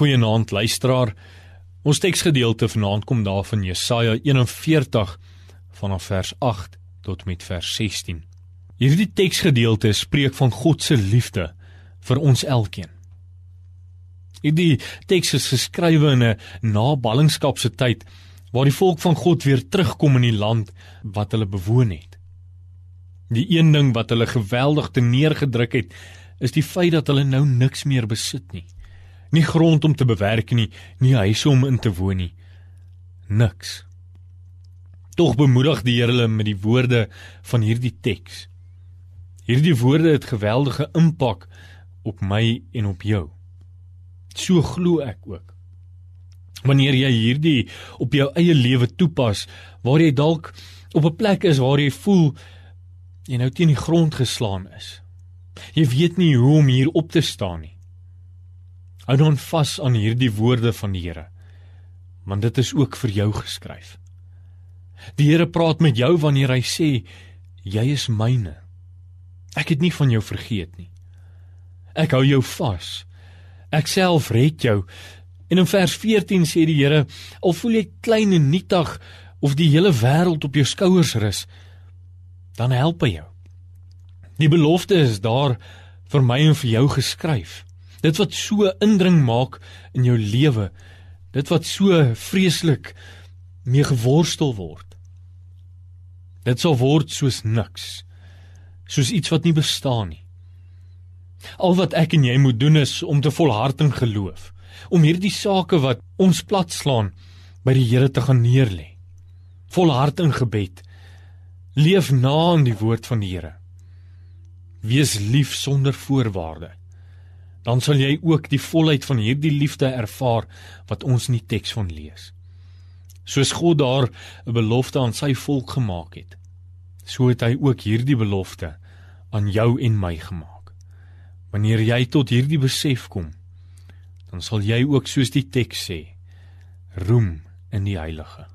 Goeienaand luisteraar. Ons teksgedeelte vanaand kom daarvan Jesaja 41 vanaf vers 8 tot met vers 16. Hierdie teksgedeelte spreek van God se liefde vir ons elkeen. Hierdie teks is geskrywe in 'n naballingskapse tyd waar die volk van God weer terugkom in die land wat hulle bewoon het. Die een ding wat hulle geweldig te neergedruk het, is die feit dat hulle nou niks meer besit nie nie grond om te bewerk nie, nie huise om in te woon nie. Niks. Tog bemoedig die Here hulle met die woorde van hierdie teks. Hierdie woorde het geweldige impak op my en op jou. So glo ek ook. Wanneer jy hierdie op jou eie lewe toepas, waar jy dalk op 'n plek is waar jy voel jy nou teen die grond geslaan is. Jy weet nie hoe om hier op te staan nie. Hou dan vas aan hierdie woorde van die Here. Want dit is ook vir jou geskryf. Die Here praat met jou wanneer hy sê jy is myne. Ek het nie van jou vergeet nie. Ek hou jou vas. Ek self red jou. En in vers 14 sê die Here, al voel jy klein en nietig of die hele wêreld op jou skouers rus, dan help hy jou. Die belofte is daar vir my en vir jou geskryf. Dit wat so indring maak in jou lewe, dit wat so vreeslik mee geworstel word. Dit sal word soos niks. Soos iets wat nie bestaan nie. Al wat ek en jy moet doen is om te volhard in geloof, om hierdie sake wat ons platslaan by die Here te gaan neerlê. Volhard in gebed. Leef na aan die woord van die Here. Wees lief sonder voorwaardes dan sal jy ook die volheid van hierdie liefde ervaar wat ons in die teks van lees. Soos God daar 'n belofte aan sy volk gemaak het, so het hy ook hierdie belofte aan jou en my gemaak. Wanneer jy tot hierdie besef kom, dan sal jy ook soos die teks sê, roem in die Heilige.